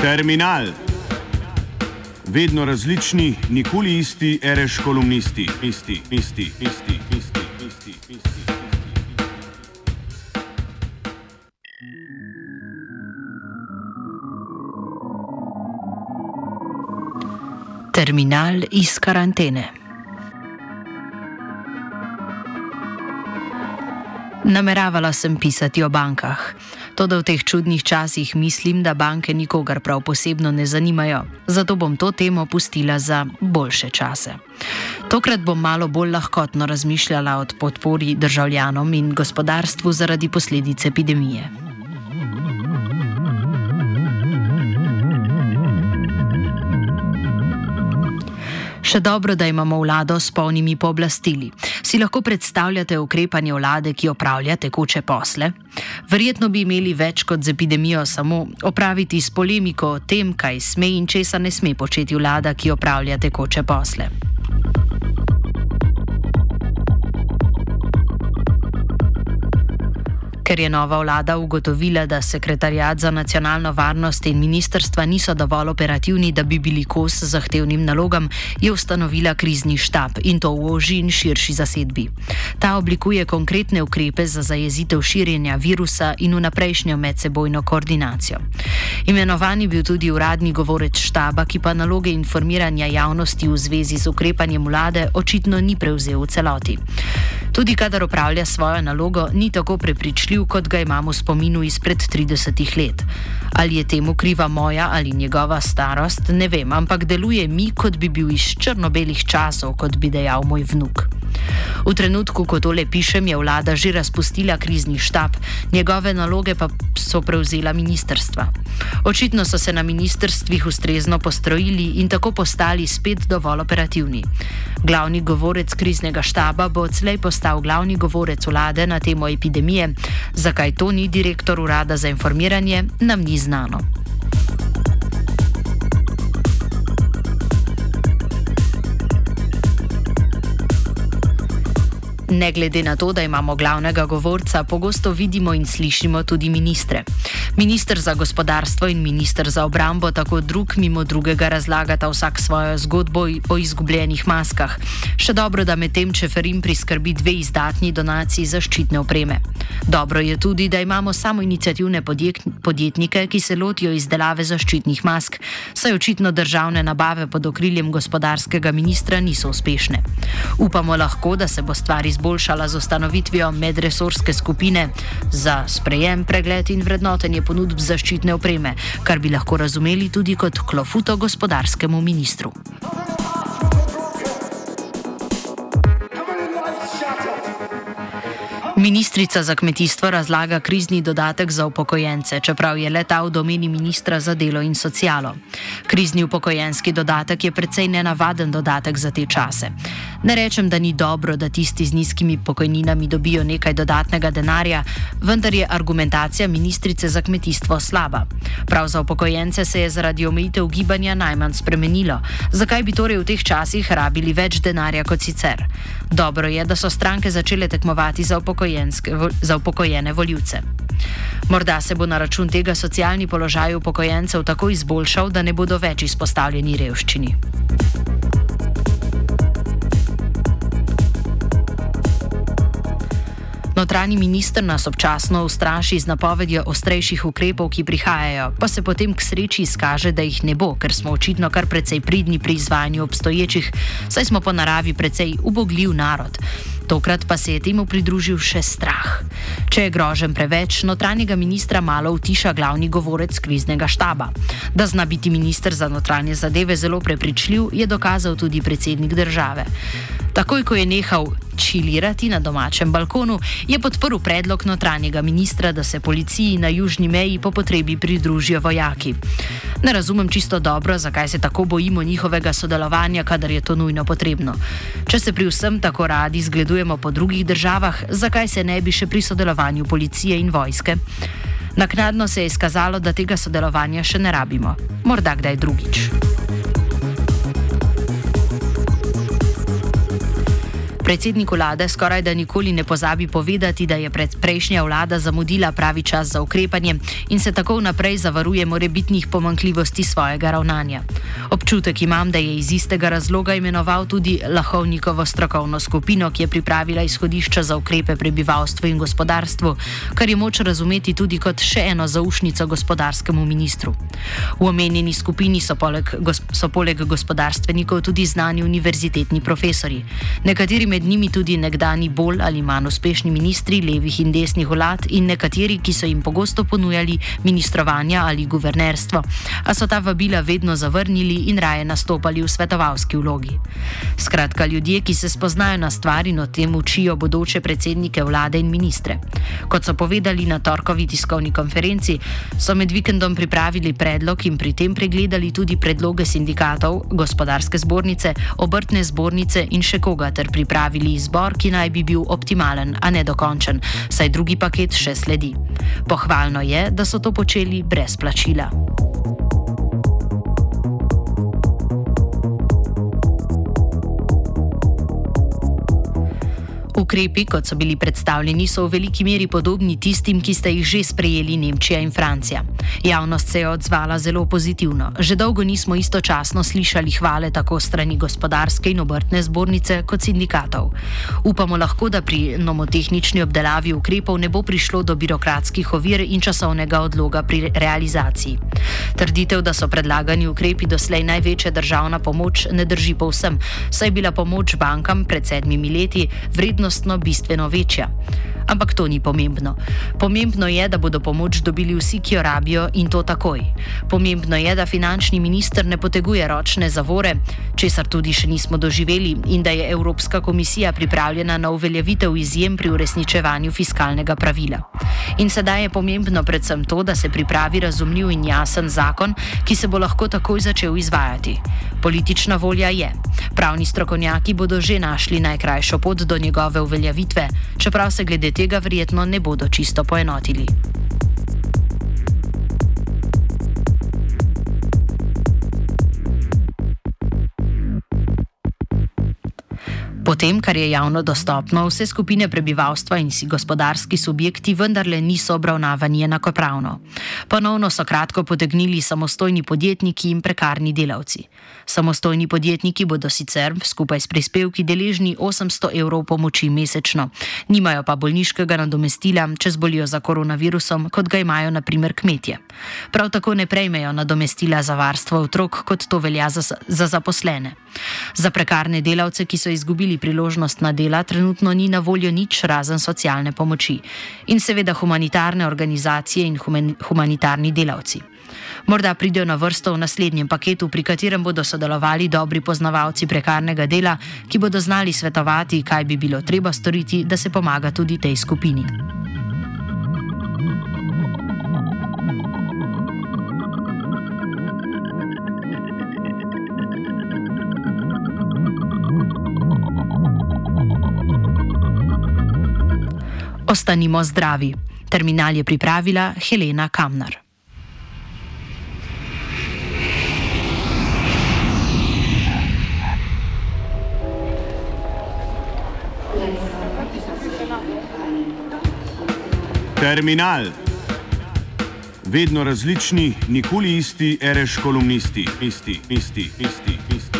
Terminal. Vedno različni, nikoli isti, reš kolumnisti, isti, isti, isti, isti, isti, isti. Terminal iz karantene. Nameravala sem pisati o bankah. Toda v teh čudnih časih mislim, da banke nikogar prav posebno ne zanimajo. Zato bom to temo pustila za boljše čase. Tokrat bom malo bolj lahkotno razmišljala o podpori državljanom in gospodarstvu zaradi posledic epidemije. Še dobro, da imamo vlado s polnimi pooblastili. Si lahko predstavljate ukrepanje vlade, ki opravlja tekoče posle? Verjetno bi imeli več kot z epidemijo samo opraviti s polemiko o tem, kaj sme in česa ne sme početi vlada, ki opravlja tekoče posle. Ker je nova vlada ugotovila, da sekretarjat za nacionalno varnost in ministrstva niso dovolj operativni, da bi bili kos zahtevnim nalogam, je ustanovila krizni štab in to v oži in širši zasedbi. Ta oblikuje konkretne ukrepe za zajezitev širjenja virusa in vnaprejšnjo medsebojno koordinacijo. Imenovan je bil tudi uradni govorec štaba, ki pa naloge informiranja javnosti v zvezi z ukrepanjem vlade očitno ni prevzel v celoti. Tudi kadar opravlja svojo nalogo, ni tako prepričljiv, kot ga imamo v spominu izpred 30 let. Ali je temu kriva moja ali njegova starost, ne vem, ampak deluje mi, kot bi bil iz črno-belih časov, kot bi dejal moj vnuk. V trenutku, ko tole pišem, je vlada že razpustila krizni štab, njegove naloge pa so prevzela ministerstva. Očitno so se na ministerstvih ustrezno postrojili in tako postali spet dovolj operativni. Glavni govorec kriznega štaba bo odslej postal glavni govorec vlade na temo epidemije, zakaj to ni direktor urada za informiranje, nam ni znano. Ne glede na to, da imamo glavnega govorca, pogosto vidimo in slišimo tudi ministre. Ministr za gospodarstvo in ministr za obrambo tako drug mimo drugega razlagata vsak svojo zgodbo o izgubljenih maskah. Še dobro, da medtem Čeferin priskrbi dve izdatni donaciji zaščitne opreme. Dobro je tudi, da imamo samo inicijativne podjetnike, ki se lotijo izdelave zaščitnih mask, saj očitno državne nabave pod okriljem gospodarskega ministra niso uspešne. Upamo lahko, da se bo stvar izboljšala izboljšala z ustanovitvijo medresorske skupine za sprejem, pregled in vrednotenje ponudb zaščitne opreme, kar bi lahko razumeli tudi kot klofuto gospodarskemu ministru. Ministrica za kmetijstvo razlaga krizni dodatek za upokojence, čeprav je letal v domeni ministra za delo in socialo. Krizni upokojenski dodatek je precej nenavaden dodatek za te čase. Ne rečem, da ni dobro, da tisti z nizkimi pokojninami dobijo nekaj dodatnega denarja, vendar je argumentacija ministrice za kmetijstvo slaba. Prav za upokojence se je zaradi omejitev gibanja najmanj spremenilo. Zakaj bi torej v teh časih rabili več denarja kot sicer? Dobro je, da so stranke začele tekmovati za, za upokojene voljivce. Morda se bo na račun tega socialni položaj upokojencev tako izboljšal, da ne bodo več izpostavljeni revščini. Notranji minister nas občasno ustraši z napovedjo ostrejših ukrepov, ki prihajajo, pa se potem k sreči izkaže, da jih ne bo, ker smo očitno kar precej pridni pri izvajanju obstoječih, saj smo po naravi precej ubogljiv narod. Tokrat pa se je temu pridružil še strah. Če je grožen preveč, notranjega ministra malo utiša glavni govorec kriznega štaba. Da zna biti minister za notranje zadeve zelo prepričljiv, je dokazal tudi predsednik države. Takoj, ko je nehal čilirati na domačem balkonu, je podprl predlog notranjega ministra, da se policiji na južni meji po potrebi pridružijo vojaki. Ne razumem čisto dobro, zakaj se tako bojimo njihovega sodelovanja, kadar je to nujno potrebno. Če se pri vsem tako radi zgledujemo po drugih državah, zakaj se ne bi še pri sodelovanju policije in vojske? Naknadno se je izkazalo, da tega sodelovanja še ne rabimo. Morda kdaj drugič. Predsednik vlade skoraj da nikoli ne pozabi povedati, da je prejšnja vlada zamudila pravi čas za ukrepanje in se tako naprej zavaruje morebitnih pomankljivosti svojega ravnanja. Občutek imam, da je iz istega razloga imenoval tudi Lahovnikovo strokovno skupino, ki je pripravila izhodišča za ukrepe prebivalstvu in gospodarstvu, kar je moč razumeti tudi kot še eno zaušnico gospodarskemu ministru. V omenjeni skupini so poleg, so poleg gospodarstvenikov tudi znani univerzitetni profesori, nekateri med njimi tudi nekdani bolj ali manj uspešni ministri levih in desnih vlad in nekateri, ki so jim pogosto ponujali ministrovanja ali guvernerstvo, a so ta vabila vedno zavrnili in raje nastopali v svetovalski vlogi. Skratka, ljudje, ki se spoznajo na stvari in o tem učijo bodoče predsednike vlade in ministre. Kot so povedali na torkovi tiskovni konferenci, so med vikendom pripravili predlog in pri tem pregledali tudi predloge sindikatov, gospodarske zbornice, obrtne zbornice in še koga ter pripravili izbor, ki naj bi bil optimalen, a ne dokončen, saj drugi paket še sledi. Pohvalno je, da so to počeli brez plačila. Ukrepi, kot so bili predstavljeni, so v veliki meri podobni tistim, ki ste jih že sprejeli Nemčija in Francija. Javnost se je odzvala zelo pozitivno. Že dolgo nismo istočasno slišali hvale tako strani gospodarske in obrtne zbornice kot sindikatov. Upamo lahko, da pri nomotehnični obdelavi ukrepov ne bo prišlo do birokratskih ovir in časovnega odloga pri realizaciji. Trditev, da so predlagani ukrepi doslej največja državna pomoč, ne drži povsem, saj je bila pomoč bankam pred sedmimi leti vredno vrednostno bistveno večja. Ampak to ni pomembno. Pomembno je, da bodo pomoč dobili vsi, ki jo rabijo in to takoj. Pomembno je, da finančni minister ne poteguje ročne zavore, česar tudi še nismo doživeli, in da je Evropska komisija pripravljena na uveljavitev izjem pri uresničevanju fiskalnega pravila. In sedaj je pomembno predvsem to, da se pripravi razumljiv in jasen zakon, ki se bo lahko takoj začel izvajati. Politična volja je. Pravni strokovnjaki bodo že našli najkrajšo pot do njegove uveljavitve, čeprav se glede tega verjetno ne bodo čisto poenotili. Po tem, kar je javno dostopno, vse skupine prebivalstva in si gospodarski subjekti vendarle niso obravnavani enakopravno. Ponovno so kratko potegnili samostojni podjetniki in prekarni delavci. Samostojni podjetniki bodo sicer skupaj s prispevki deležni 800 evrov pomoči mesečno, nimajo pa bolniškega nadomestila, če zbolijo za koronavirusom, kot ga imajo naprimer kmetje. Prav tako ne prejmejo nadomestila za varstvo otrok, kot to velja za, za zaposlene. Za prekarne delavce, ki so izgubili priložnost na dela, trenutno ni na voljo nič razen socialne pomoči in seveda humanitarne organizacije in humanitarni delavci. Morda pridejo na vrsto v naslednjem paketu, pri katerem bodo sodelovali dobri poznavalci prekarnega dela, ki bodo znali svetovati, kaj bi bilo treba storiti, da se pomaga tudi tej skupini. Ostanimo zdravi. Terminal je pripravila Helena Kamnar. Terminal. Vedno različni, nikoli isti, reš kolumnisti, isti, isti, isti, isti, isti, isti. isti.